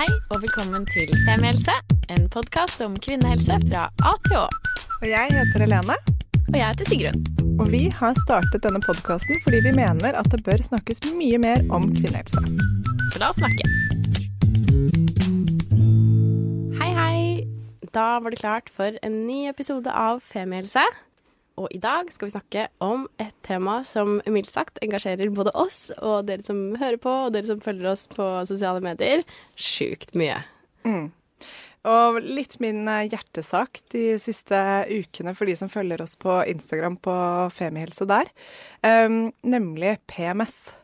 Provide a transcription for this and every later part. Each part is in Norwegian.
Hei og velkommen til Femihelse, en podkast om kvinnehelse fra A til Å. Og jeg heter Helene. Og jeg heter Sigrun. Og vi har startet denne podkasten fordi vi mener at det bør snakkes mye mer om kvinnehelse. Så la oss snakke. Hei, hei. Da var det klart for en ny episode av Femihelse. Og i dag skal vi snakke om et tema som mildt sagt engasjerer både oss og dere som hører på, og dere som følger oss på sosiale medier, sjukt mye. Mm. Og litt min eh, hjertesak de siste ukene for de som følger oss på Instagram på Femihelse der, um, nemlig PMS.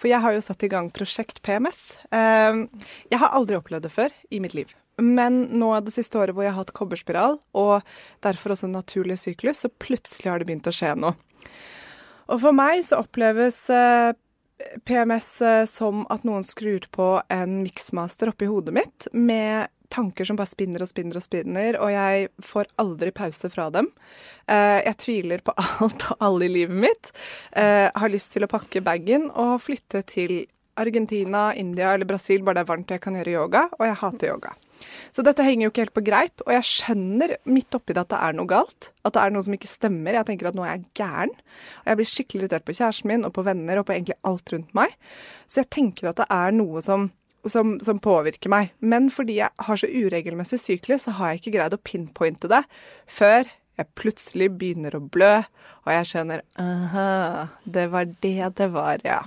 For jeg har jo satt i gang prosjekt PMS. Um, jeg har aldri opplevd det før i mitt liv. Men nå det siste året hvor jeg har hatt kobberspiral, og derfor også naturlig syklus, så plutselig har det begynt å skje noe. Og for meg så oppleves eh, PMS eh, som at noen skrur på en miksmaster oppi hodet mitt med tanker som bare spinner og spinner og spinner, og jeg får aldri pause fra dem. Eh, jeg tviler på alt og alle i livet mitt. Eh, har lyst til å pakke bagen og flytte til Argentina, India eller Brasil bare det er varmt og jeg kan gjøre yoga, og jeg hater yoga. Så dette henger jo ikke helt på greip, og jeg skjønner midt oppi det at det er noe galt. At det er noe som ikke stemmer. Jeg tenker at nå er jeg gæren. Og jeg blir skikkelig irritert på kjæresten min og på venner og på egentlig alt rundt meg. Så jeg tenker at det er noe som, som, som påvirker meg. Men fordi jeg har så uregelmessig syklus, så har jeg ikke greid å pinpointe det før jeg plutselig begynner å blø, og jeg skjønner aha, det var det det var, ja.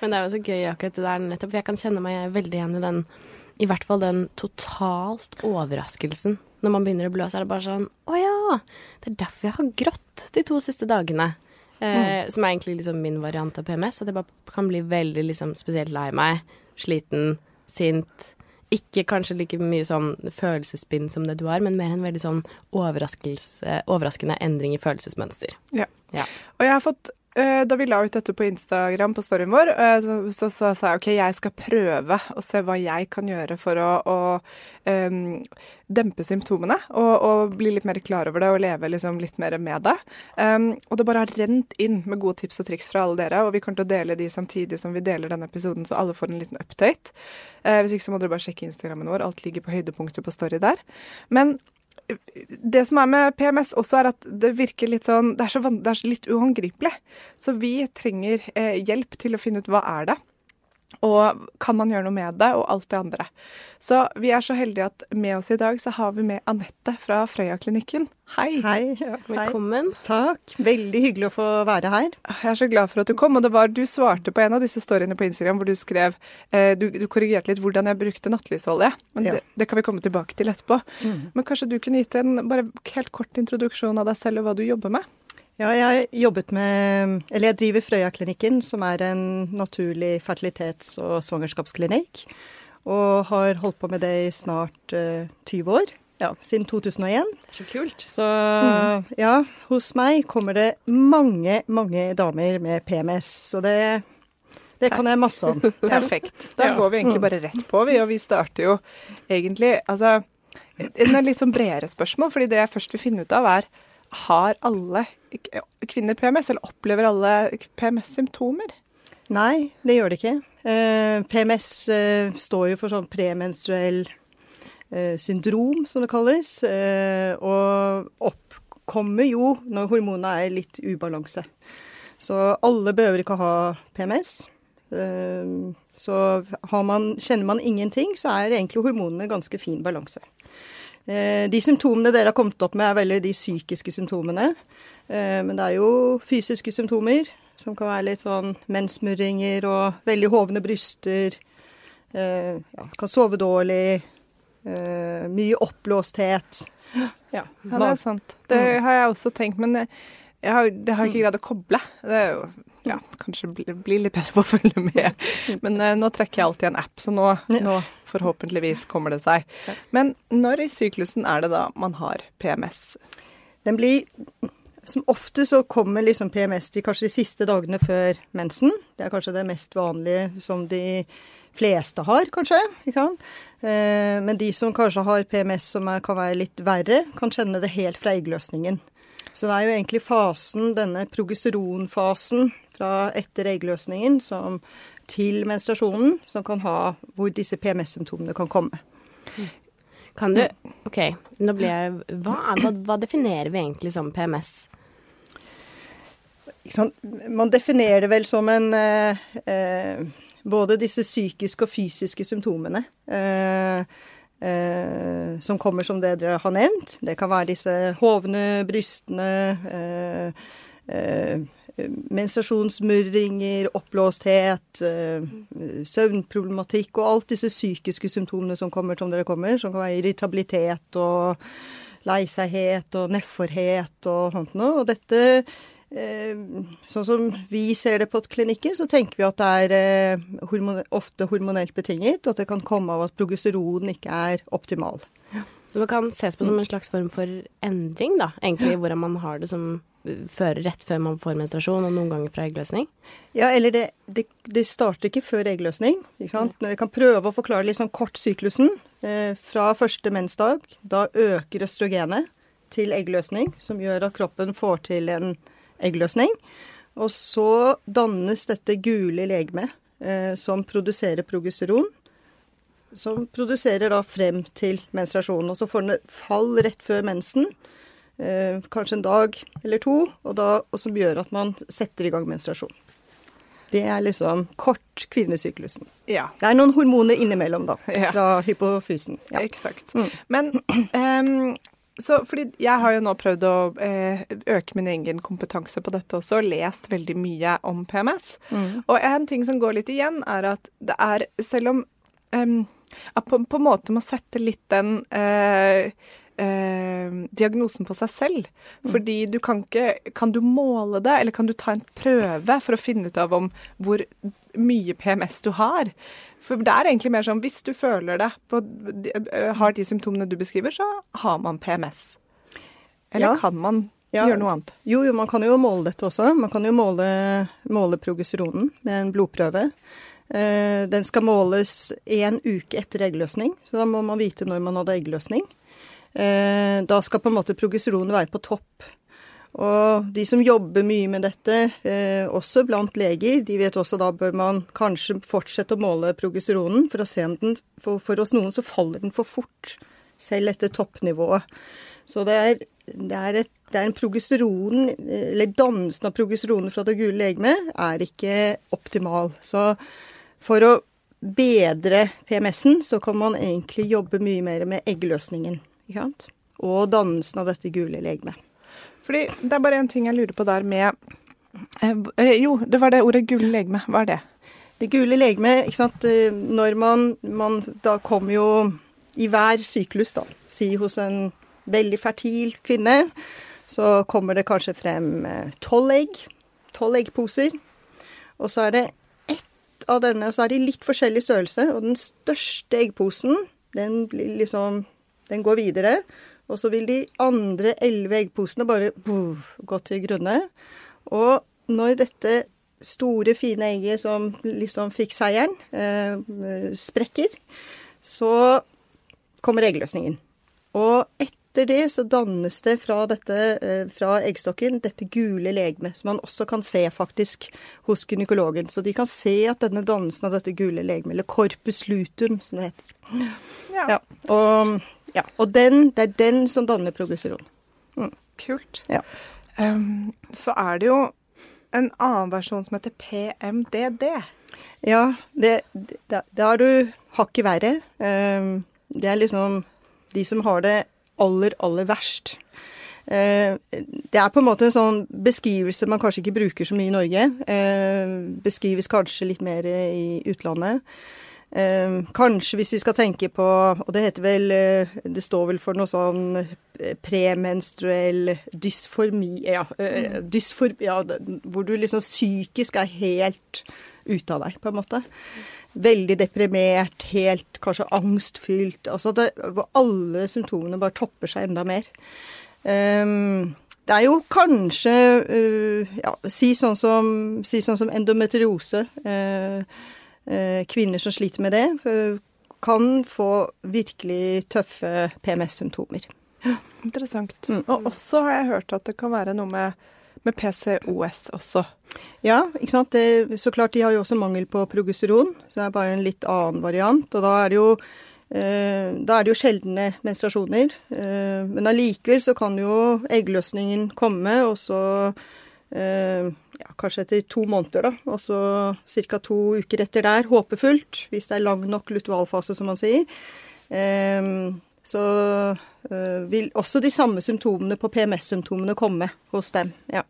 Men det er jo så gøy akkurat det der, nettopp, for jeg kan kjenne meg veldig igjen i den i hvert fall den totalt overraskelsen. Når man begynner å blø, så er det bare sånn Å ja! Det er derfor jeg har grått de to siste dagene. Eh, mm. Som er egentlig liksom min variant av PMS. At jeg bare kan bli veldig liksom, spesielt lei meg, sliten, sint. Ikke kanskje like mye sånn følelsesspinn som det du har, men mer en veldig sånn overraskende endring i følelsesmønster. Ja. ja. Og jeg har fått da vi la ut dette på Instagram på storyen vår, eh, så, sa jeg OK, jeg skal prøve å se hva jeg kan gjøre for å, å um, dempe symptomene og, og, bli litt mer klar over det og leve liksom litt mer med det. Um, og det bare har rent inn med gode tips og triks fra alle dere, og vi kommer til å dele de samtidig som vi deler denne episoden, så alle får en liten update. Uh, hvis ikke så må dere bare sjekke Instagrammen vår, alt ligger på høydepunktet på Story der. Men det som er med PMS også, er at det virker litt sånn Det er, så, det er litt uhåndgripelig. Så vi trenger eh, hjelp til å finne ut hva er det og kan man gjøre noe med det, og alt det andre. Så vi er så heldige at med oss i dag så har vi med Anette fra Frøya-klinikken. Hei. Hei. Ja, Velkommen. Takk. Veldig hyggelig å få være her. Jeg er så glad for at du kom. Og det var du svarte på en av disse storyene på Instagram hvor du skrev eh, du, du, korrigerte litt hvordan jeg brukte nattlysolje. Men ja. det, det, kan vi komme tilbake til etterpå. Mm. Men kanskje du kunne gitt en bare helt kort introduksjon av deg selv og hva du jobber med? Ja, jeg har jobbet med Eller jeg driver Frøya-klinikken, som er en naturlig fertilitets- og svangerskapsklinikk. Og har holdt på med det i snart uh, eh, 20 år. Ja, siden 2001. Er så kult. Så mm. ja, hos meg kommer det mange, mange damer med PMS. Så det, det kan jeg masse om. Perfekt. Da går vi egentlig bare rett på, vi. Og vi starter jo egentlig Altså, en litt sånn bredere spørsmål, fordi det jeg først vil finne ut av, er har alle kvinner PMS, eller opplever alle PMS-symptomer? Nei, det gjør det ikke. Eh, PMS eh, står jo for sånn premenstruell eh, syndrom, som det kalles. Og oppkommer jo når hormonene er litt ubalanse. Så alle behøver ikke ha PMS. Så man, kjenner man ingenting, så er egentlig hormonene ganske fin balanse. Eh, de symptomene dere har kommet opp med, er veldig de psykiske symptomene. Eh, men det er jo fysiske symptomer, som kan være litt sånn menssmurringer og veldig hovne bryster. Eh, ja, kan sove dårlig. Mye oppblåsthet. Ja, ja, det er sant. Det har jeg også tenkt, men jeg har, det har jeg ikke greid å koble. Det er jo ja, kanskje bli, bli, litt bedre på å følge med. Men uh, nå trekker jeg alltid en app, så nå, nå, forhåpentligvis kommer det seg. Men når i syklusen er det da man har PMS? Den blir Som ofte så kommer liksom PMS de kanskje de siste dagene før mensen. Det er kanskje det mest vanlige som de fleste har, kanskje. Eh, men de som kanskje har PMS som kan være litt verre, kan kjenne det helt fra eggløsningen. Så det er jo egentlig fasen, denne progesteronfasen fra etter eggløsningen som til menstruasjonen som kan ha hvor disse PMS-symptomene kan komme. Kan du OK, nå ble jeg hva, hva, hva definerer vi egentlig som PMS? Man definerer det vel som en eh, eh, Både disse psykiske og fysiske symptomene eh, som kommer som det dere har nevnt. Det kan være disse hovne brystene, eh, eh, menstruasjonsmurringer, oppblåsthet, søvnproblematikk og alt disse psykiske symptomene som kommer som dere kommer, som kan være irritabilitet og leiseghet og nedforhet og sånt noe. Og dette Eh, sånn som vi ser det på klinikken, så tenker vi at det er eh, hormon ofte hormonelt betinget, og at det kan komme av at progesteron ikke er optimal. Så det kan ses på som en slags form for endring, da, egentlig, hvordan man har det som før, rett før man får menstruasjon, og noen ganger fra eggløsning? Ja, eller det, det, det starter ikke før eggløsning. ikke sant? Når vi kan prøve å forklare litt sånn kort syklusen. Eh, fra første mensdag, da øker østrogenet til eggløsning, som gjør at kroppen får til en eggløsning. Og så dannes dette gule legemet eh, som produserer progesteron. Som produserer da frem til menstruasjonen. Og så får den fall rett før mensen, eh, kanskje en dag eller to, og, da, og som gjør at man setter i gang menstruasjon. Det er liksom kort kvinnesyklusen. Ja. Det er noen hormoner innimellom, da, fra hypofysen. Ja. Eksakt. Mm. Men um, så, fordi jeg har jo nå prøvd å eh, øke min egen kompetanse på dette også, og lest veldig mye om PMS. Mm. Og en ting som går litt igjen, er at det er Selv om um, på, på, en måte må sette litt den uh, eh, diagnosen på seg selv. Mm. Fordi du kan ikke Kan du måle det, eller kan du ta en prøve for å finne ut av om hvor mye PMS du har? For det er egentlig mer sånn hvis du føler det, på, har de symptomene du beskriver, så har man PMS. Eller ja. kan man ja. gjøre noe annet? Jo, jo, man kan jo måle dette også. Man kan jo måle, måle progesteronen med en blodprøve. Eh, den skal måles én uke etter eggløsning, så da må man vite når man hadde eggløsning. Eh, da skal på en måte progesteronen være på topp. Og de som jobber mye med dette, eh, også blant leger, de vet også da bør man kanskje fortsette å måle progesteronen for å se om den For, for oss noen så faller den for fort, selv etter toppnivået. Så det er, det er, et, det er en progesteron, eller dannelsen av progesteronen fra det gule legemet, er ikke optimal. Så for å bedre PMS-en, så kan man egentlig jobbe mye mer med eggløsningen. Ikke sant? Og dannelsen av dette gule legemet. Fordi det er bare én ting jeg lurer på der med eh, Jo, det var det ordet gule legeme. Hva er det? Det gule legeme, ikke sant. Eh, når man, man Da kommer jo i hver syklus, da, si hos en veldig fertil kvinne, så kommer det kanskje frem eh, tolv egg. Tolv eggposer. Og så er det ett av denne, og så er de litt forskjellig størrelse. Og den største eggposen, den blir liksom Den går videre. Og så vil de andre elleve eggposene bare buff, gå til grunne. Og når dette store, fine egget som liksom fikk seieren, eh, sprekker, så kommer eggløsningen. Og etter det så dannes det fra, dette, eh, fra eggstokken dette gule legemet, som man også kan se faktisk hos gynekologen. Så de kan se at denne dannelsen av dette gule legemet, eller corpus lutum, som det heter. Ja. ja. Og ja, og den, det er den som danner progesteron. Mm. Kult. Ja. Um, så er det jo en annen versjon som heter PMDD. Ja, det, det, det har du hakket verre. Um, det er liksom de som har det aller, aller verst. Uh, det er på en måte en sånn beskrivelse man kanskje ikke bruker så mye i Norge. Uh, beskrives kanskje litt mer i utlandet. Eh, kanskje hvis vi skal tenke på Og det heter vel eh, Det står vel for noe sånn eh, premenstruell dysformi Ja, eh, mm. dysfor, ja hvor du liksom psykisk er helt ute av deg, på en måte. Veldig deprimert, helt kanskje angstfylt. Altså det, hvor alle symptomene bare topper seg enda mer. Um, det er jo kanskje uh, ja, si, sånn som, si sånn som endometriose. Uh, kvinner som sliter med det, eh, kan få virkelig tøffe PMS-symptomer. Interessant. Mm. Og også har jeg hørt at det kan være noe med med PCOS også? Ja, ikke sant. Det, så klart de har jo også mangel på progesteron, så det er bare en litt annen variant. Og da er det jo, eh, er det jo sjeldne menstruasjoner. Eh, men allikevel så kan jo eggløsningen komme, og så eh, ja, kanskje etter to måneder, da. Og så ca. to uker etter der, håpefullt, hvis det er lang nok lutealfase, som man sier. Eh, så øh, vil også de samme symptomene på PMS-symptomene komme hos dem. ja.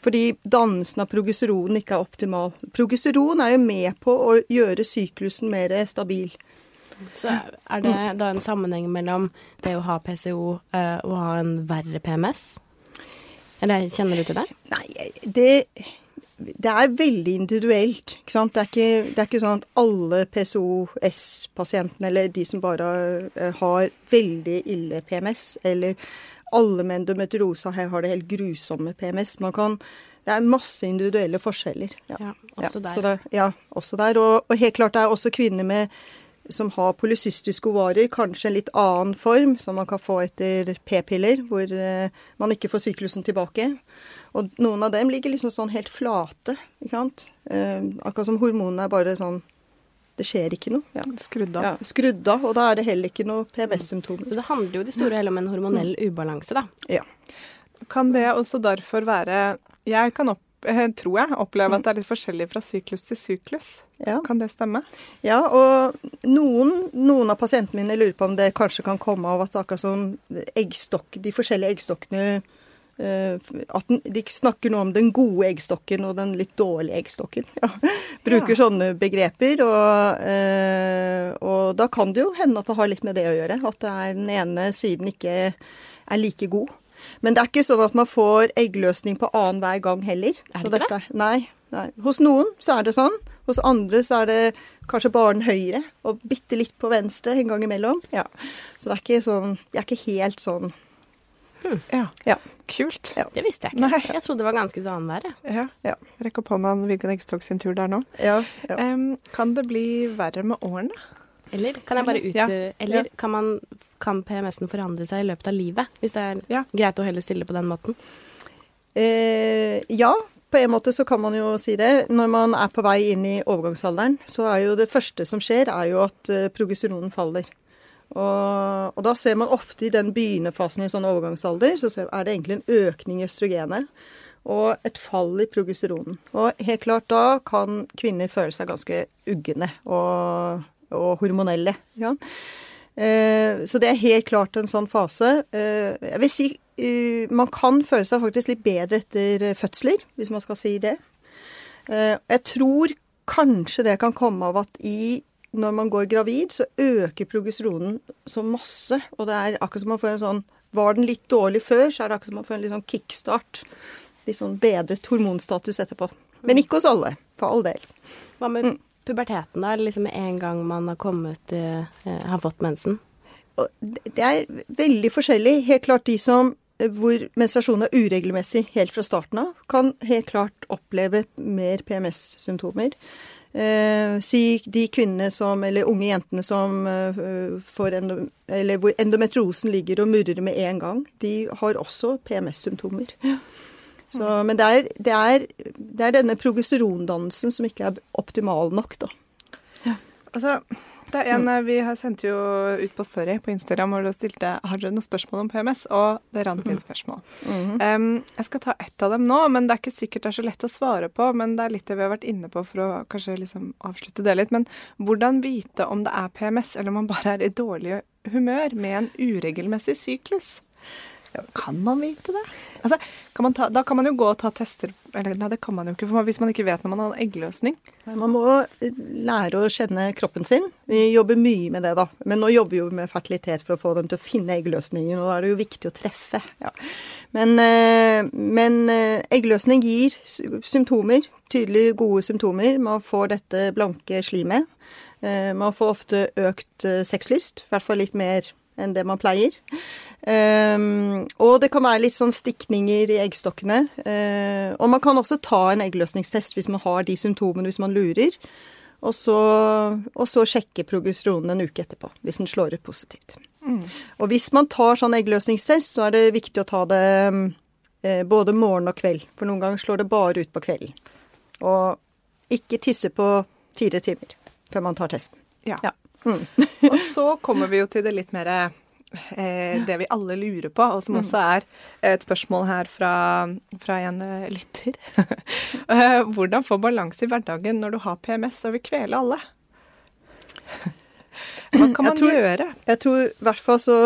Fordi dannelsen av progesteron ikke er optimal. Progesteron er jo med på å gjøre syklusen mer stabil. Så er det da en sammenheng mellom det å ha PCO og og ha en verre PMS? Eller kjenner du til det? Nei, det, det er veldig individuelt. Ikke sant? Det er ikke, det er ikke sånn at alle PCOS-pasientene, eller de som bare uh, har veldig ille PMS, eller alle med endometriose har det helt grusomme PMS. Man kan, det er masse individuelle forskjeller. Ja, ja også der. Det, ja, også der. Og, og, helt klart det er også kvinner med, som har polycystiske ovarer, kanskje en litt annen form, som man kan få etter p-piller, hvor eh, man ikke får syklusen tilbake. Og noen av dem ligger liksom sånn helt flate. ikke sant? Eh, akkurat som hormonene er bare sånn det skjer ikke noe. Ja. Skrudd av. Ja, skrudd av, og da er det heller ikke noe PMS-symptomer. Så det handler jo det store hele om en hormonell ubalanse, da. Ja. Kan det også derfor være Jeg kan opp, tror jeg, oppleve at det er litt forskjellig fra syklus til syklus. Ja. Kan det stemme? Ja, og noen, noen, av pasientene mine lurer på om det kanskje kan komme av at akkurat som eggstokk, de forskjellige eggstokkene Eh, at de snakker nå om den gode eggstokken og den litt dårlige eggstokken. Ja. Bruker ja. sånne begreper. Og, eh, og, da kan det jo hende at det har litt med det å gjøre. At det er den ene siden ikke er like god. Men det er ikke sånn at man får eggløsning på annenhver gang heller. Er det ikke det? Nei, nei. Hos noen så er det sånn. Hos andre så er det kanskje bare den høyre og bitte litt på venstre en gang imellom. Ja. Så det er ikke sånn De er ikke helt sånn Hmm. Ja. ja. Kult. Ja. Det visste jeg ikke. Nei. Jeg trodde det var ganske så annenhver. Ja. ja. Rekk opp hånda, Vivian eggstok sin tur der nå. Ja. Um, kan det bli verre med årene? Eller kan jeg bare ut... Eller kan, man, kan PMS-en forandre seg i løpet av livet? Hvis det er greit å heller stille på den måten? Eh, ja, på en måte så kan man jo si det. Når man er på vei inn i overgangsalderen, så er jo det første som skjer, er jo at uh, progesteronen faller. Og, og, da ser man ofte i den begynnerfasen i sånn overgangsalder, så er det egentlig en økning i østrogenet og et fall i progesteronen. Og helt klart da kan kvinner føle seg ganske ugne og, og hormonelle. Ja. Eh, så det er helt klart en sånn fase. Eh, jeg vil si uh, man kan føle seg faktisk litt bedre etter fødsler, hvis man skal si det. Eh, jeg tror kanskje det kan komme av at i når man går gravid, så øker progesteronen så masse. Og det er akkurat som man får en sånn Var den litt dårlig før, så er det akkurat som man får en litt sånn kickstart. Litt sånn bedret hormonstatus etterpå. Men ikke hos alle, for all del. Hva med mm. Puberteten, da? liksom med en gang man har kommet uh, har fått mensen? Det er veldig forskjellig. Helt klart de som eh, hvor menstruasjonen er uregelmessig helt fra starten av, kan helt klart oppleve mer PMS-symptomer. Eh, si de kvinnene som, eller unge jentene som eh, får endo, eller hvor endometrosen ligger og murrer med en gang, de har også PMS-symptomer. Så, men det er, det, er, det er, denne progesterondannelsen som ikke er optimal nok, da. Ja. Altså, det er en. Vi har sendt jo ut på Story på Instagram hvor du stilte har dere noen spørsmål om PMS, og det rant inn spørsmål. Mm -hmm. um, jeg skal ta ett av dem nå, men det er ikke sikkert det er så lett å svare på. Men det er litt det vi har vært inne på for å kanskje liksom avslutte det litt. Men hvordan vite om det er PMS, eller om man bare er i dårlig humør med en uregelmessig syklus? Kan man vite det? Altså, kan man ta, da kan man jo gå og ta tester Eller nei, det kan man jo ikke for hvis man ikke vet når man har eggløsning. Man må eh, lære å kjenne kroppen sin. Vi jobber mye med det, da. Men nå jobber vi jo med fertilitet for å få dem til å finne eggløsningen, og da er det jo viktig å treffe. Ja. Men, eh, men eh, eggløsning gir symptomer. Tydelig gode symptomer. Man får dette blanke slimet. Man får ofte økt sexlyst, i hvert fall litt mer enn det man pleier. Um, og det kan være litt sånn stikninger i eggstokkene. Uh, og man kan også ta en eggløsningstest hvis man har de symptomene, hvis man lurer. Og så, og så sjekke progesteronen en uke etterpå, hvis den slår ut positivt. Mm. Og hvis man tar sånn eggløsningstest, så er det viktig å ta det eh, både morgen og kveld. For noen ganger slår det bare ut på kvelden. Og ikke tisse på fire timer før man tar testen. Ja. Ja. Mm. Og så kommer vi jo til det litt mer eh, det vi alle lurer på, og som også er et spørsmål her fra, fra en eh, lytter. Eh, Hvordan få balanse i hverdagen når du har PMS og vil kvele alle? Hva kan Jeg man tror- gjøre? Jeg tror i hvert fall så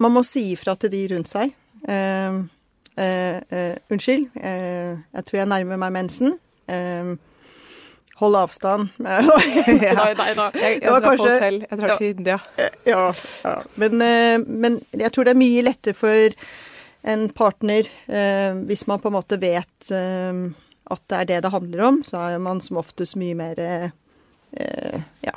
Man må si ifra til de rundt seg. Eh, eh, eh, unnskyld, jeg tror jeg nærmer meg mensen. Eh, hold avstand. nei, nei da. Jeg, jeg Det drar på hotell. Jeg drar Ja. til India. Ja, ja. Men, eh, men jeg tror det er mye lettere for en partner eh, hvis man på en måte vet eh, at det er det det handler om, så er man som oftest mye mer eh, ja,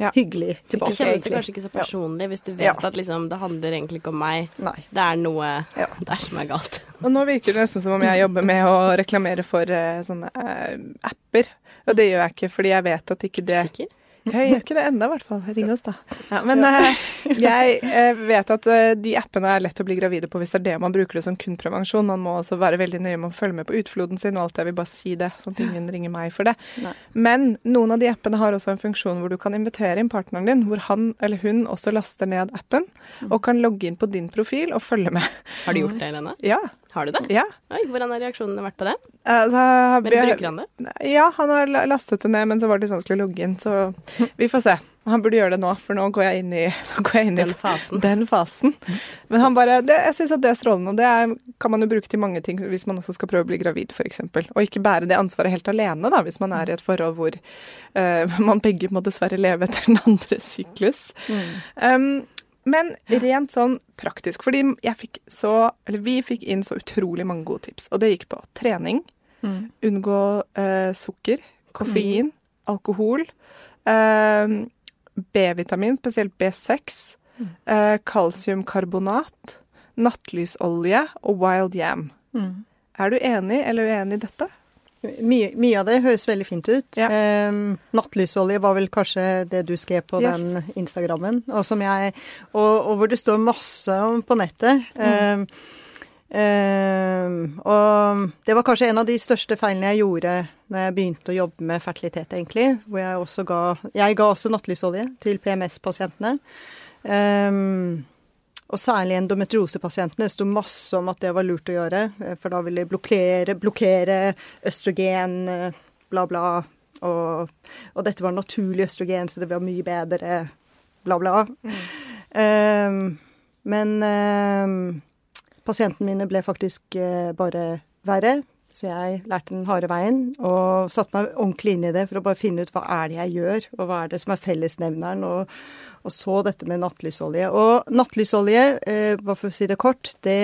Ja. hyggelig Det tilbake, kjennes det kanskje ikke så personlig hvis du vet Ja. at liksom, det handler egentlig ikke om meg. Nei. Det er noe Ja. der som er galt. Og nå virker det nesten som om jeg jobber med å reklamere for eh, sånne eh, apper. Og det gjør jeg ikke, fordi jeg vet at ikke det Sikker? Jeg gjør ikke det ennå, i hvert fall. Ring oss, da. Ja, men eh, jeg eh, vet at eh, de appene er lett å bli gravide på hvis det er det man bruker det som kun prevensjon. Man må også være veldig nøye med å følge med på utfloden sin og alt. Jeg vil bare si det, sånn at ingen ringer meg for det. Nei. Men noen av de appene har også en funksjon hvor du kan invitere inn partneren din, hvor han eller hun også laster ned appen og kan logge inn på din profil og følge med. Har du gjort det, Helene? Ja. Har du det? ja. Oi, hvordan har reaksjonene vært på det? Altså, Men bruker han det? Ja, han har lastet det ned, men så var det litt vanskelig å logge inn. Så vi får se. Han burde gjøre det nå, for nå går jeg inn i, går jeg inn i Den fasen. den fasen. Men han bare, det, jeg syns at det er strålende, og det er, kan man jo bruke til mange ting hvis man også skal prøve å bli gravid, f.eks. Og ikke bære det ansvaret helt alene, da, hvis man er i et forhold hvor uh, man begge må dessverre leve etter den andre syklus. Um, men rent sånn praktisk, fordi jeg fikk så, eller vi fikk inn så utrolig mange gode tips, og det gikk på trening, unngå uh, sukker, koffein, alkohol, eh, B-vitamin, spesielt B6, eh, kalsiumkarbonat, nattlysolje og wild yam. Mm. Er du enig eller uenig i dette? Mye, mye av det høres veldig fint ut. Ja. Ehm, nattlysolje var vel kanskje det du skrev på Yes. den Instagrammen, og, som jeg, og, og hvor det står masse om på nettet. Ehm, ehm, og det var kanskje en av de største feilene jeg gjorde når jeg begynte å jobbe med fertilitet, egentlig. Hvor jeg også ga Jeg ga også nattlys-olje til PMS-pasientene. Um, og særlig endometriosepasientene. Det sto masse om at det var lurt å gjøre, eh, for da ville de blokkere, blokkere østrogen, eh, bla, bla. Og, og dette var naturlig østrogen, så det var mye bedre, bla, bla. Ehm, men ehm, pasientene mine ble faktisk eh, bare verre. Så jeg lærte den harde veien og satte meg ordentlig inn i det for å bare finne ut hva er det jeg gjør, og hva er det som er fellesnevneren, og, og så dette med nattlys-olje. Og nattlys-olje, eh, bare for å si det kort, det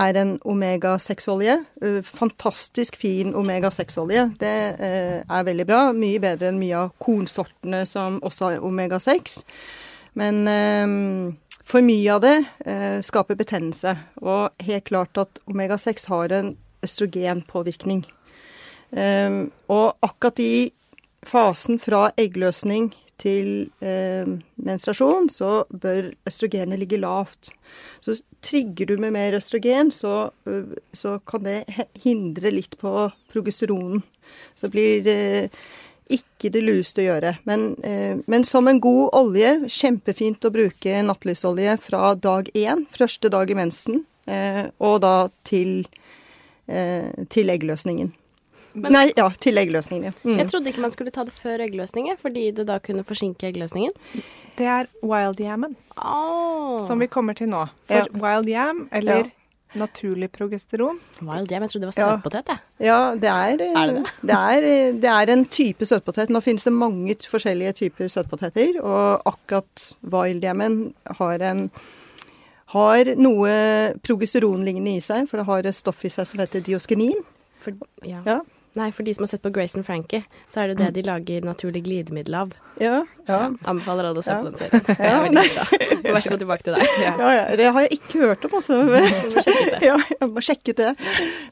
er en omega-6-olje. Eh, fantastisk fin omega-6-olje. Det eh, er veldig bra. Mye bedre enn mye av kornsortene som også har omega-6. Men eh, for mye av det eh, skaper betennelse. Og helt klart at omega-6 har en østrogenpåvirkning. Eh, og akkurat i fasen fra eggløsning til eh, menstruasjon, så bør østrogenet ligge lavt. Så trigger du med mer østrogen, så, øh, så kan det hindre litt på progesteronen. Så blir eh, ikke det lureste å gjøre. Men, eh, men som en god olje, kjempefint å bruke nattlysolje fra dag én, første dag i mensen, eh, og da til, eh, til eggløsningen. Men- Nei, ja, til eggløsningen, ja. Mm. Jeg trodde ikke man skulle ta det før eggløsningen, fordi det da kunne forsinke eggløsningen. Det er wild yammen, Oh. som vi kommer til nå. For Ja. wild yam, eller Ja. Naturlig progesteron, Wild yam, jeg trodde det var søtpotet, jeg. Ja, det er, eh, Er det det? er, eh, det er en type søtpotet. Nå finnes det mange forskjellige typer søtpoteter, og akkurat wildjammen har en har noe progesteronlignende i seg, for det har et stoff i seg som heter dioskenin. For, ja. Ja. Nei, for de som har sett på Grace and Frankie, så er det det de lager naturlig glidemiddel av. Ja, ja. Anbefaler alle å se på den serien. Det er veldig bra. Vær så god tilbake til deg. Ja, ja, det har jeg ikke hørt om, altså. sjekket det. ja, jeg må sjekke det.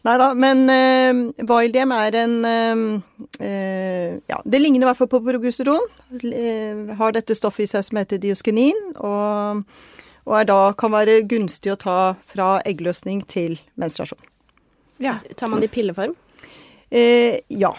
Nei da, men uh, Vildem er en eh, eh, Ja, det ligner i hvert fall på progesteron. Uh, har dette stoffet i seg som heter diosgenin, og, Og er da kan være gunstig å ta fra eggløsning til menstruasjon. Ja. Tar man det i pilleform? Eh, ja.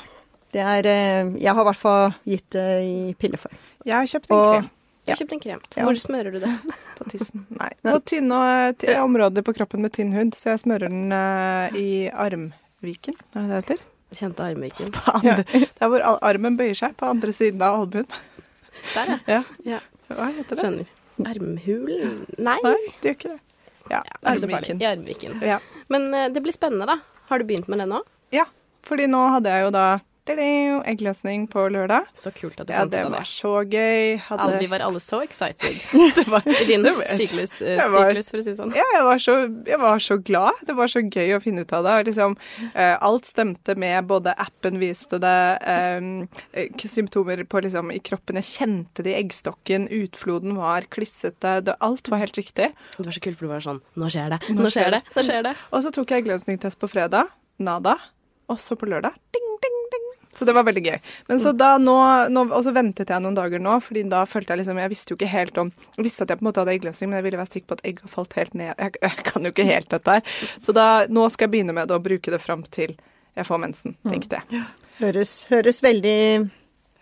Det er eh, Jeg har i hvert fall gitt det i pilleform. Jeg har kjøpt en Og- krem har kjøpt en krem. Ja. Hvor smører du det? på tissen. Nei. På tynne ty- områder på kroppen med tynn hud, så jeg smører den eh, i armviken, er det det heter? Kjente armviken. På andre, er hvor armen bøyer seg, på andre siden av albuen. Der, ja. Ja. ja. Hva heter det? Skjønner. Armhulen? Nei. Nei, det gjør ikke det. Ja, Ja, armviken. I armviken. Ja. Men eh, det blir spennende, da. Har du begynt med det nå? ja, fordi nå hadde jeg jo da eggløsning på lørdag. Så kult at du Ja, fant det ut av var det. var så gøy. Alle, Hadde, vi var alle så excited det var, i din Det syklus, uh, var- syklus, for å si det sånn. Ja, jeg var, så, jeg var så glad. Det var så gøy å finne ut av det. Liksom, uh, alt stemte med. Både appen viste det, eh, symptomer på, liksom, i kroppen. Jeg kjente det i eggstokken. Utfloden var klissete. Det, alt var helt riktig. Det var så kult, for du var sånn Nå skjer det, nå skjer det, nå skjer det. Og så tok jeg eggløsningstest på fredag. Nada. Og så på lørdag. Ding, ding, ding. Så det var veldig gøy. Men så da nå, nå Og så ventet jeg noen dager nå, fordi da følte jeg liksom Jeg visste jo ikke helt om Jeg visste at jeg på en måte hadde eggløsning, men jeg ville være sikker på at egget falt helt ned. Jeg, jeg kan jo ikke helt dette her. Så da, nå skal jeg begynne med det og bruke det fram til jeg får mensen, tenkte jeg. Høres, høres, veldig,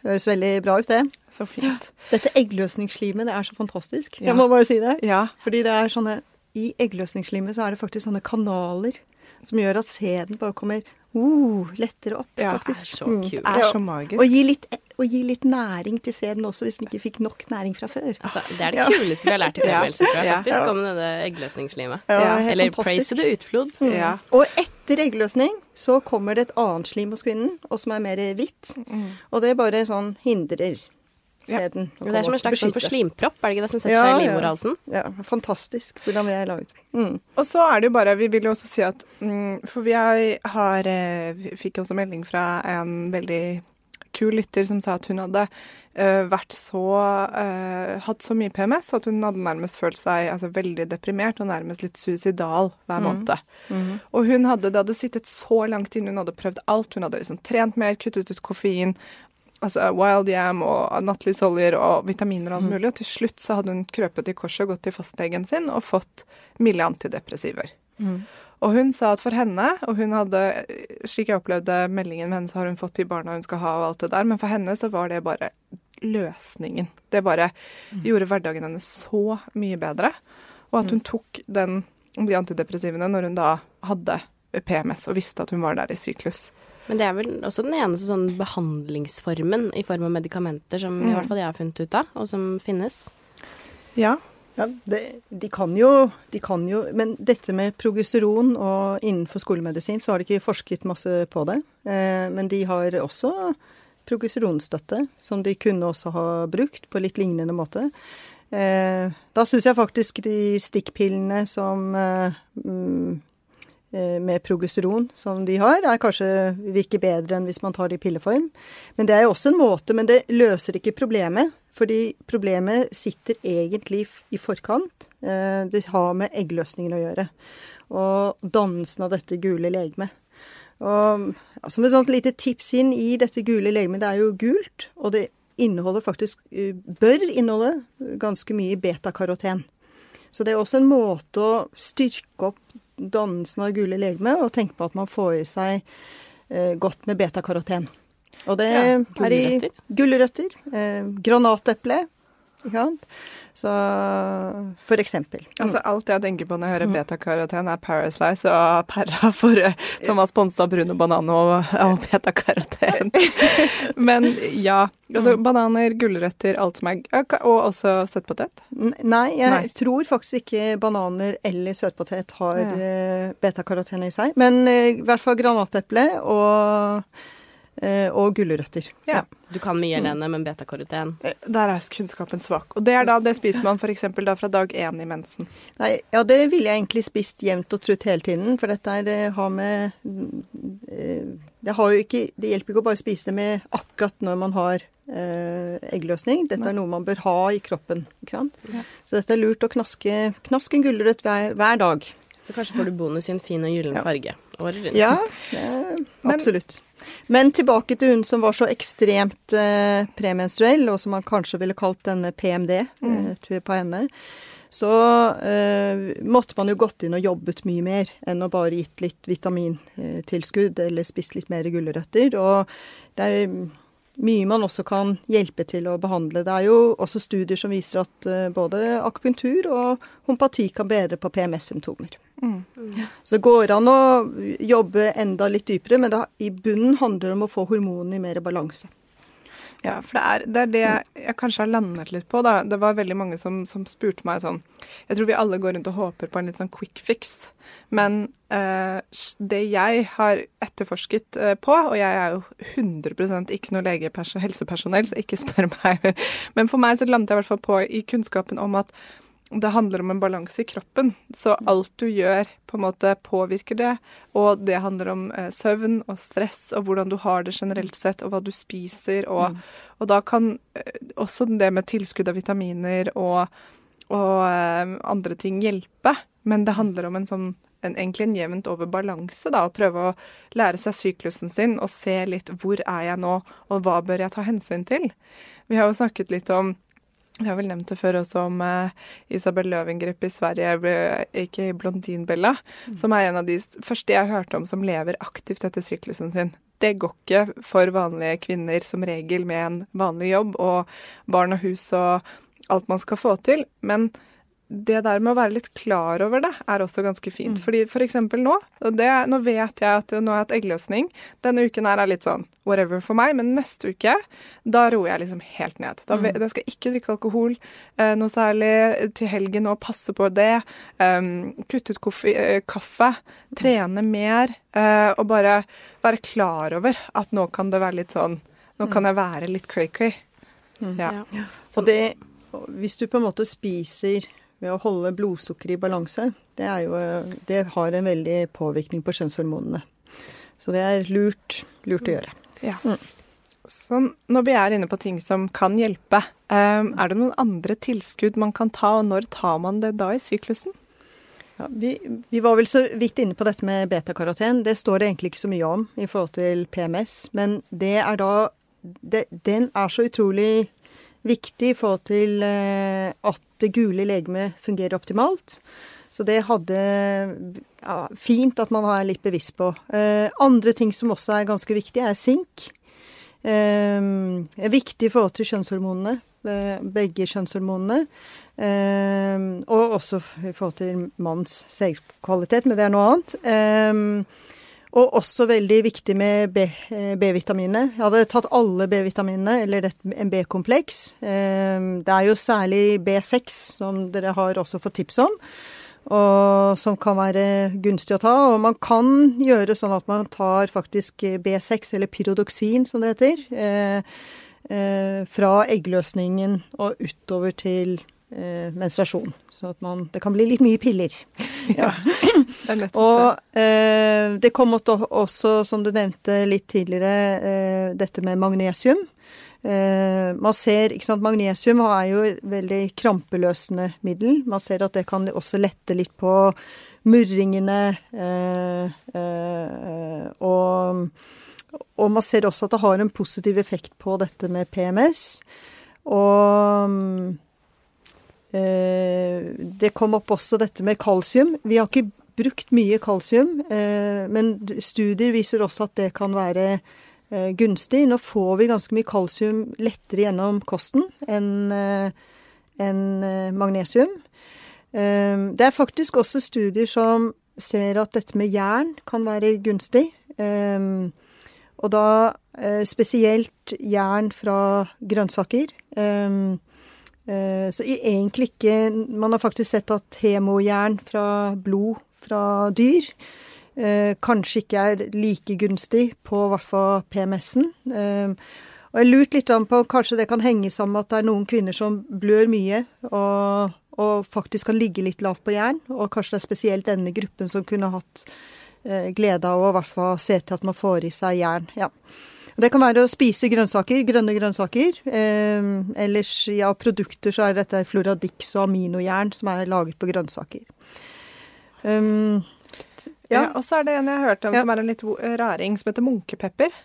høres veldig bra ut, det. Så fint. Dette eggløsningsslimet, det er så fantastisk. Ja. Jeg må bare si det. Ja. Fordi det er sånne I eggløsningsslimet så er det faktisk sånne kanaler som gjør at sæden bare kommer uh, lettere opp, Ja, faktisk. er så Mm. kult. Det er så magisk. Og gi, litt, og gi litt næring til sæden også, hvis den ikke fikk nok næring fra før. Altså, det er det kuleste vi har lært i Ja. Tror jeg, faktisk, om denne eggløsningslimet. Ja, Eller praise the utflod. Mm. Og etter eggløsning så kommer det et annet slim hos kvinnen, og som er mer hvitt. Og det bare sånn hindrer sæden. Ja. Det er som en slags for slimpropp, er det ikke det som setter Ja, seg i ja. livmorhalsen? Ja, fantastisk hvordan vi er laget. Mm. Og så er det jo bare Vi vil jo også si at mm, For vi har, eh, vi fikk også melding fra en veldig kul lytter som sa at hun hadde uh, vært så uh, Hatt så mye PMS at hun hadde nærmest følt seg altså, veldig deprimert og nærmest litt suicidal hver måned. Og hun hadde, det hadde sittet så langt inne, hun hadde prøvd alt. Hun hadde liksom trent mer, kuttet ut koffein. Altså Wild Yam og nattlysoljer og vitaminer og alt mulig. Og til slutt så hadde hun krøpet i korset og gått til fastlegen sin og fått milde antidepressiver. Og hun sa at for henne, og hun hadde, slik jeg opplevde meldingen med henne, så har hun fått de barna hun skal ha og alt det der, men for henne så var det bare løsningen. Det bare gjorde hverdagen hennes så mye bedre. Og at hun tok den, de antidepressivene når hun da hadde PMS og visste at hun var der i syklus. Men det er vel også den eneste sånn behandlingsformen i form av medikamenter som i Mm. hvert fall jeg har funnet ut av, og som finnes. Ja. Ja, det, de kan jo, de kan jo Men dette med progesteron og innenfor skolemedisin, så har de ikke forsket masse på det. Eh, men de har også progesteronstøtte, som de kunne også ha brukt på litt lignende måte. Eh, da syns jeg faktisk de stikkpillene som eh, mm, eh, med progesteron som de har, er kanskje virker bedre enn hvis man tar det i pilleform. Men det er jo også en måte, men det løser ikke problemet. Fordi problemet sitter egentlig i forkant. Eh, Det har med eggløsningen å gjøre. Og dannelsen av dette gule legemet. Og altså et sånt lite tips inn i dette gule legemet, det er jo gult, og det inneholder faktisk, eh, bør inneholde ganske mye betakaroten. Så det er også en måte å styrke opp dannelsen av gule legeme, og tenke på at man får i seg eh, godt med betakaroten. Og det Ja, er i gulrøtter. eh, granateple. Så for eksempel. Altså Alt jeg tenker på når jeg hører betakaroten, er Paraslice og Perra, for, eh, som var sponset av Bruno Banan og, og betakaroten. Men ja. Altså bananer, gulrøtter, alt som er Og også søtpotet. Nei, jeg Nei. tror faktisk ikke bananer eller søtpotet har Ja. eh, betakaroten i seg. Men eh, i hvert fall granateple og, og gulrøtter. Ja. Du kan mye, Helene, men betakaroten Eh, Der er kunnskapen svak. Og det er da, det spiser man f.eks. da fra dag én i mensen. Nei, ja, det ville jeg egentlig spist jevnt og trutt hele tiden, for dette er, eh, har med eh, det, har jo ikke, det hjelper ikke å bare spise det med akkurat når man har eh, eggløsning. Dette er noe man bør ha i kroppen. ikke sant? Ja. Så dette er lurt å knaske, knaske en gulrøtt hver, hver dag. Så kanskje får du bonus i en fin og gyllen Ja. farge året rundt. Ja, det, absolutt. Men tilbake til hun som var så ekstremt eh, premenstruell, og som man kanskje ville kalt denne PMD Mm. eh, tror jeg på henne. så eh, måtte man jo gått inn og jobbet mye mer enn å bare gitt litt vitamintilskudd eller spist litt mer gulrøtter. Og det er mye man også kan hjelpe til å behandle. Det er jo også studier som viser at uh, både akupunktur og homopati kan bedre på PMS-symptomer. Mm. Så det går an å jobbe enda litt dypere, men det, i bunnen handler det om å få hormonene i mer balanse. Ja, for det er, det er, det jeg kanskje har landet litt på. da. Det var veldig mange som, som, spurte meg sånn Jeg tror vi alle går rundt og håper på en litt sånn quick fix. Men eh, det jeg har etterforsket eh, på, og jeg er jo 100% ikke noe helsepersonell, så ikke spør meg, men for meg så landet jeg i hvert fall på i kunnskapen om at det handler om en balanse i kroppen. Så alt du gjør, på en måte påvirker det. Og det handler om eh, søvn og stress og hvordan du har det generelt sett, og hva du spiser. Og, mm. og da kan eh, også det med tilskudd av vitaminer og, og eh, andre ting hjelpe. Men det handler om en sånn en, egentlig en jevnt over balanse, da, å prøve å lære seg syklusen sin og se litt hvor er jeg nå, og hva bør jeg ta hensyn til. Vi har jo snakket litt om vi har vel nevnt det før også om uh, Isabel Løvengrip i Sverige, ikke Blondinbella, mm. som er en av de første jeg hørte om som lever aktivt etter syklusen sin. Det går ikke for vanlige kvinner som regel med en vanlig jobb og barn og hus og alt man skal få til. Men det der med å være litt klar over det, er også ganske fint. Mm. Fordi for eksempel nå, og det, nå vet jeg at nå har jeg hatt eggløsning. Denne uken her er litt sånn whatever for meg, men neste uke, da roer jeg liksom helt ned. Da, mm. da skal jeg ikke drikke alkohol eh, noe særlig til helgen og passe på det. Um, kutte ut kaffe, eh, kaffe trene mer, eh, og bare være klar over at nå kan det være litt sånn Nå kan mm. jeg være litt cray-cray. Mm. Ja. ja. Så det, hvis du på en måte spiser ved å holde blodsukkeret i balanse, det, jo, det, har en veldig påvirkning på kjønnshormonene. Så det er lurt, lurt å gjøre. Ja. Mm. Så når vi er inne på ting som kan hjelpe, um, er det noen andre tilskudd man kan ta, og når tar man det da i syklusen? Ja, vi, vi, var vel så vidt inne på dette med betakaroten. Det står det egentlig ikke så mye om i forhold til PMS. Men det er da det, Den er så utrolig viktig i forhold til eh, at det gule legemet fungerer optimalt. Så det hadde ja, fint at man er litt bevisst på. Eh, andre ting som også er ganske viktige, er sink. Eh, viktig i forhold til kjønnshormonene. Begge kjønnshormonene. Og også i forhold til manns selvkvalitet, men det er noe annet. Eh, og også veldig viktig med eh, B-vitaminene. Jeg hadde tatt alle B-vitaminene, eller en B-kompleks. Ehm, det er jo særlig B6 som dere har også fått tips om, og som kan være gunstig å ta. Og man kan gjøre sånn at man tar faktisk B6, eller pyrodoksin som det heter, eh, eh, fra eggløsningen og utover til menstruasjon. Så at man Det kan bli litt mye piller. ja. det og eh, det kom også, som du nevnte litt tidligere, eh, dette med magnesium. Eh, man ser, ikke sant, Magnesium er jo et veldig krampeløsende middel. Man ser at det kan også lette litt på murringene. Eh, eh, og, og, man ser også at det har en positiv effekt på dette med PMS. Og Eh, det kom opp også dette med kalsium. Vi har ikke brukt mye kalsium, eh, men studier viser også at det kan være eh, gunstig. Nå får vi ganske mye kalsium lettere gjennom kosten enn en magnesium. Det er faktisk også studier som ser at dette med jern kan være gunstig. Og da spesielt jern fra grønnsaker. Eh, så egentlig ikke Man har faktisk sett at hemojern fra blod fra dyr eh, kanskje ikke er like gunstig på hvert fall PMS-en. Eh, og jeg lurte litt på kanskje det kan henge sammen med at det er noen kvinner som blør mye og, og faktisk kan ligge litt lavt på jern, og kanskje det er spesielt denne gruppen som kunne hatt glede av å i hvert fall se til at man får i seg jern. Ja. Det kan være å spise grønnsaker, grønne grønnsaker. Eh, ellers, ja, produkter så er dette Floradix og aminojern som er laget på grønnsaker. Um, ja. ja. Og så er det en jeg har hørt om ja. som er en litt raring, som heter munkepepper.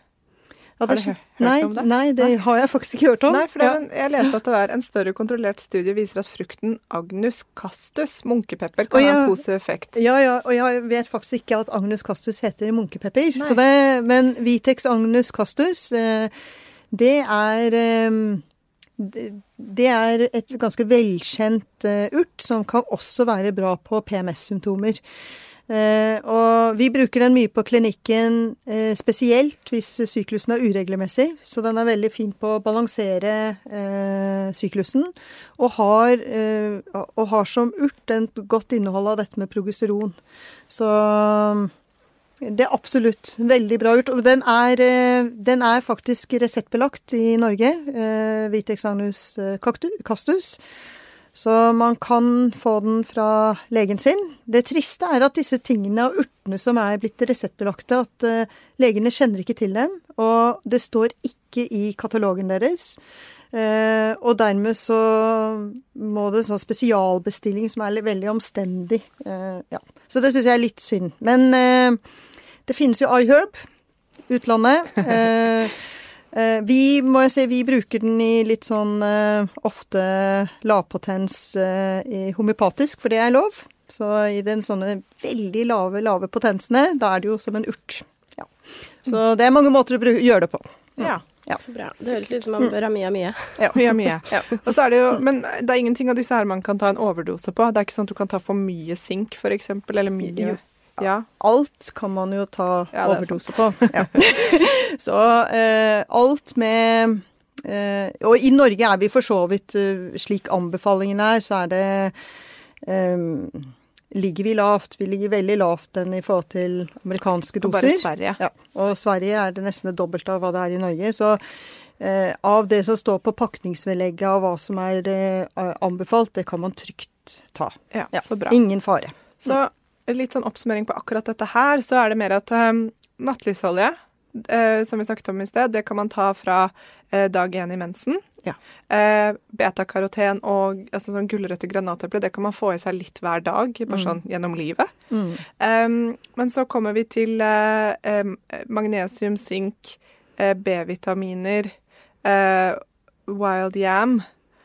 Ja, Har det du hørt nei, om det? Nei, det har jeg faktisk ikke hørt om. Nei, for det, Ja. er jeg leste at det var en større kontrollert studie viser at frukten agnus castus, munkepepper, kan Å, ha en positiv effekt. Ja, ja, og jeg vet faktisk ikke at Agnus castus heter munkepepper. Så det, men Vitex agnus castus, eh, det er eh, det- Det er et ganske velkjent eh, urt som kan også være bra på PMS-symptomer. Eh, og vi bruker den mye på klinikken, eh, spesielt hvis syklusen er uregelmessig. Så den er veldig fin på å balansere eh, syklusen. Og har, og har som urt en godt innhold av dette med progesteron. Så det er absolutt veldig bra urt. Og den er, den er faktisk reseptbelagt i Norge, eh, Så man kan få den fra legen sin. Det triste er at disse tingene og urtene som er blitt reseptbelagte, at eh, legene kjenner ikke til dem. Og det står ikke i katalogen deres. Eh, og dermed så må det en sånn spesialbestilling som er veldig omstendig. Eh, ja. Så det syns jeg er litt synd. Men det finnes jo iHerb, utlandet. Eh, vi må jeg si, vi bruker den i litt sånn eh, ofte lavpotens eh, i homeopatisk, for det er lov. Så i den sånne veldig lave, lave potensene, da er det jo som en urt. Ja. Så det er mange måter å gjøre det på. Ja. Så bra. Det høres ut som man bør ha mye av mye. Mye, mye. Og så er det jo, men det er ingenting av disse her man kan ta en overdose på. Det er ikke sånn at du kan ta for mye sink, for eksempel, eller mye Jo. Ja. Alt kan man jo ta Ja, er overdose på. Ja. Så eh, alt med eh, Og i Norge er vi for så vidt eh, slik anbefalingen er, så er det eh, Ligger vi lavt? Vi ligger veldig lavt enn i forhold til amerikanske doser. Og bare. Sverige. Ja, og Sverige er det nesten det dobbelte av hva det er i Norge. Så eh, av det som står på pakningsvedlegget av hva som er eh, anbefalt, det kan man trygt ta. Ja, Ja. så bra. Ingen fare. Så litt sånn oppsummering på akkurat dette her, så er det mer at um, nattlys-olje, eh, som vi snakket om i sted, det kan man ta fra uh, dag én i mensen. Ja. Uh, Betakaroten og altså, sånn gulrøtter, granateple, det kan man få i seg litt hver dag, bare sånn gjennom livet. Mm. Um, men så kommer vi til em, magnesium, sink, B-vitaminer, wild yam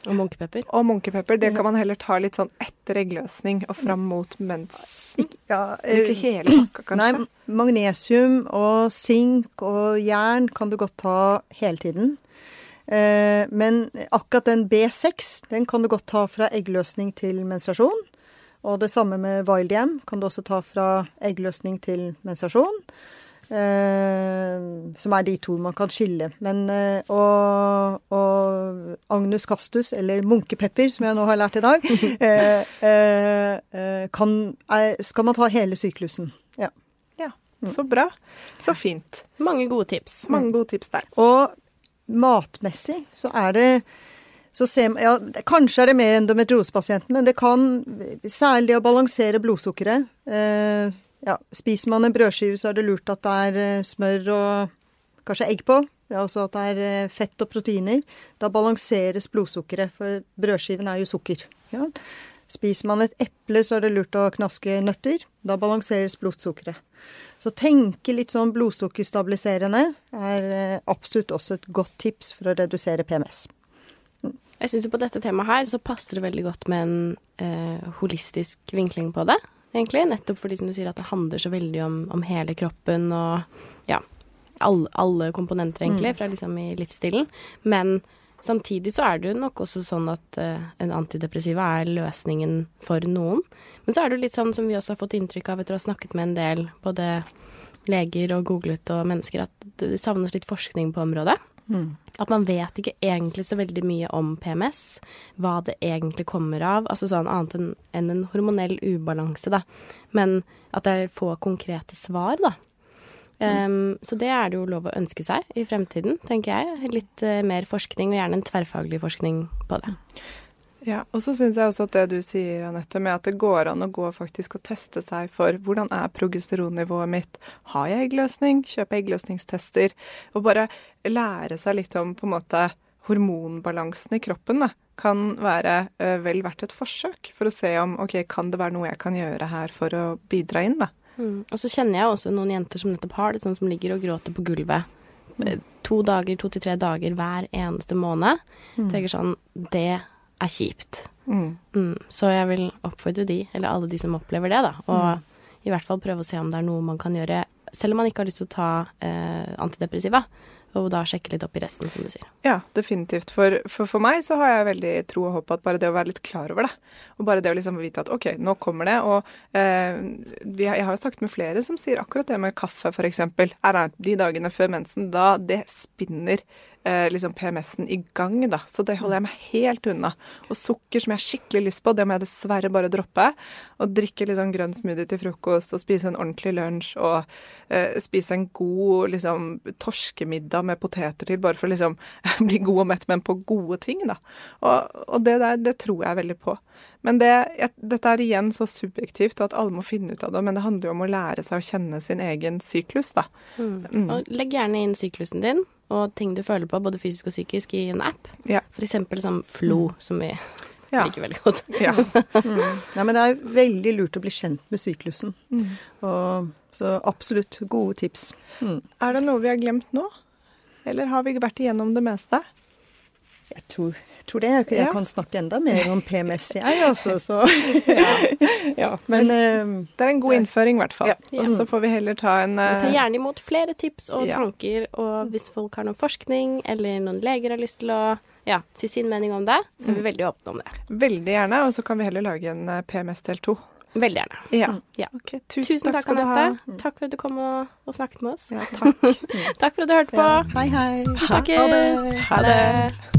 Og munkepepper. og munkepepper. Det kan man heller ta litt sånn etter eggløsning og fram mot mensen. Ja, Ikke eh, hele pakka, kanskje. Nei, magnesium og sink og jern kan du godt ta hele tiden. Eh, men akkurat den B6, den kan du godt ta fra eggløsning til menstruasjon. Og det samme med Wildiam kan du også ta fra eggløsning til menstruasjon. Eh, som er de to man kan skille. Men, eh, og, og Agnus castus, eller munkepepper, som jeg nå har lært i dag, eh, eh, eh, kan, er, skal man ta hele syklusen. Ja. Ja, så bra. Så fint. Mange gode tips. Mange gode tips der. Og matmessig så er det så ser man, ja, Kanskje er det mer endometriosepasienten, men det kan særlig å balansere blodsukkeret. Eh, ja, spiser man en brødskive, så er det lurt at det er eh, smør og kanskje egg på. Altså at det er eh, fett og proteiner. Da balanseres blodsukkeret, for brødskiven er jo sukker. Ja. Spiser man et eple, så er det lurt å knaske nøtter. Da balanseres blodsukkeret. Så tenke litt sånn blodsukkerstabiliserende er eh, absolutt også et godt tips for å redusere PMS. Jeg syns på dette temaet her så passer det veldig godt med en eh, holistisk vinkling på det, egentlig. Nettopp fordi som du sier at det handler så veldig om, om hele kroppen og ja, alle, alle komponenter egentlig, fra liksom i livsstilen. Men samtidig så er det jo nok også sånn at uh, en antidepressiva er løsningen for noen. Men så er det jo litt sånn som vi også har fått inntrykk av etter å ha snakket med en del både leger og googlet og mennesker, at det savnes litt forskning på området. At man vet ikke egentlig så veldig mye om PMS, hva det egentlig kommer av. Altså sånn annet enn en hormonell ubalanse, da. Men at det er få konkrete svar, da. Um, så det er det jo lov å ønske seg i fremtiden, tenker jeg. Litt uh, mer forskning, og gjerne en tverrfaglig forskning på det. Ja, og så syns jeg også at det du sier, Anette, med at det går an å gå faktisk og teste seg for hvordan er progesteronnivået mitt, har jeg eggløsning, kjøpe eggløsningstester, og bare lære seg litt om på en måte hormonbalansen i kroppen, da, kan være ø, vel verdt et forsøk for å se om ok, kan det være noe jeg kan gjøre her for å bidra inn, da. Mm. Og så kjenner jeg også noen jenter som nettopp har det, sånn som ligger og gråter på gulvet eh, to dager, to til tre dager hver eneste måned. Tenker sånn Det er kjipt. Mm. Mm. Så jeg vil oppfordre de, eller alle de som opplever det, da, og i hvert fall prøve å se om det er noe man kan gjøre, selv om man ikke har lyst til å ta eh, antidepressiva, og da sjekke litt opp i resten, som du sier. Ja, definitivt. For, for, for meg så har jeg veldig tro og håp på at bare det å være litt klar over det, og bare det å liksom vite at OK, nå kommer det, og eh, jeg har jo snakket med flere som sier akkurat det med kaffe, eksempel. Er det de dagene før mensen, da det spinner eh, liksom PMS-en i gang, da. Så det holder jeg meg helt unna. Og sukker som jeg har skikkelig lyst på, det må jeg dessverre bare droppe. Og drikke sånn grønn smoothie til frokost, og spise en ordentlig lunsj, og eh, spise en god liksom torskemiddag med poteter til, bare for å liksom bli god og mett, men på gode ting, da. Og, og det der, det tror jeg veldig på. Men det, jeg, dette er igjen så subjektivt, og at alle må finne ut av det. Men det handler jo om å lære seg å kjenne sin egen syklus, da. Mm. Og legg gjerne inn syklusen din og ting du føler på, både fysisk og psykisk, i en app. Ja. For eksempel som Flo, som vi Ja. liker veldig godt. ja. Ja, men det er veldig lurt å bli kjent med syklusen. Mm. Og, så absolutt gode tips. Mm. Er det noe vi har glemt nå? Eller har vi vært igjennom det meste? Jeg tror, tror det. Jeg, jeg Ja. kan snakke enda mer om PMS, jeg, altså. Så ja. Men eh, Det er en god innføring, i hvert fall. Ja. Og så får vi heller ta en Vi tar eh, gjerne imot flere tips og Ja. tanker, og hvis folk har noen forskning, eller noen leger har lyst til å ja, si sin mening om det, så er vi veldig åpne om det. veldig gjerne, og så kan vi heller lage en eh, PMS del to. Veldig gjerne. Ja. Ja. Okay, tusen, Tusen takk, skal du ha. Anette. Takk for at du kom og, og snakket med oss. Ja, takk. Takk for at du hørte på. ja. Hei, hei. Vi snakkes. Ha det. Ha det.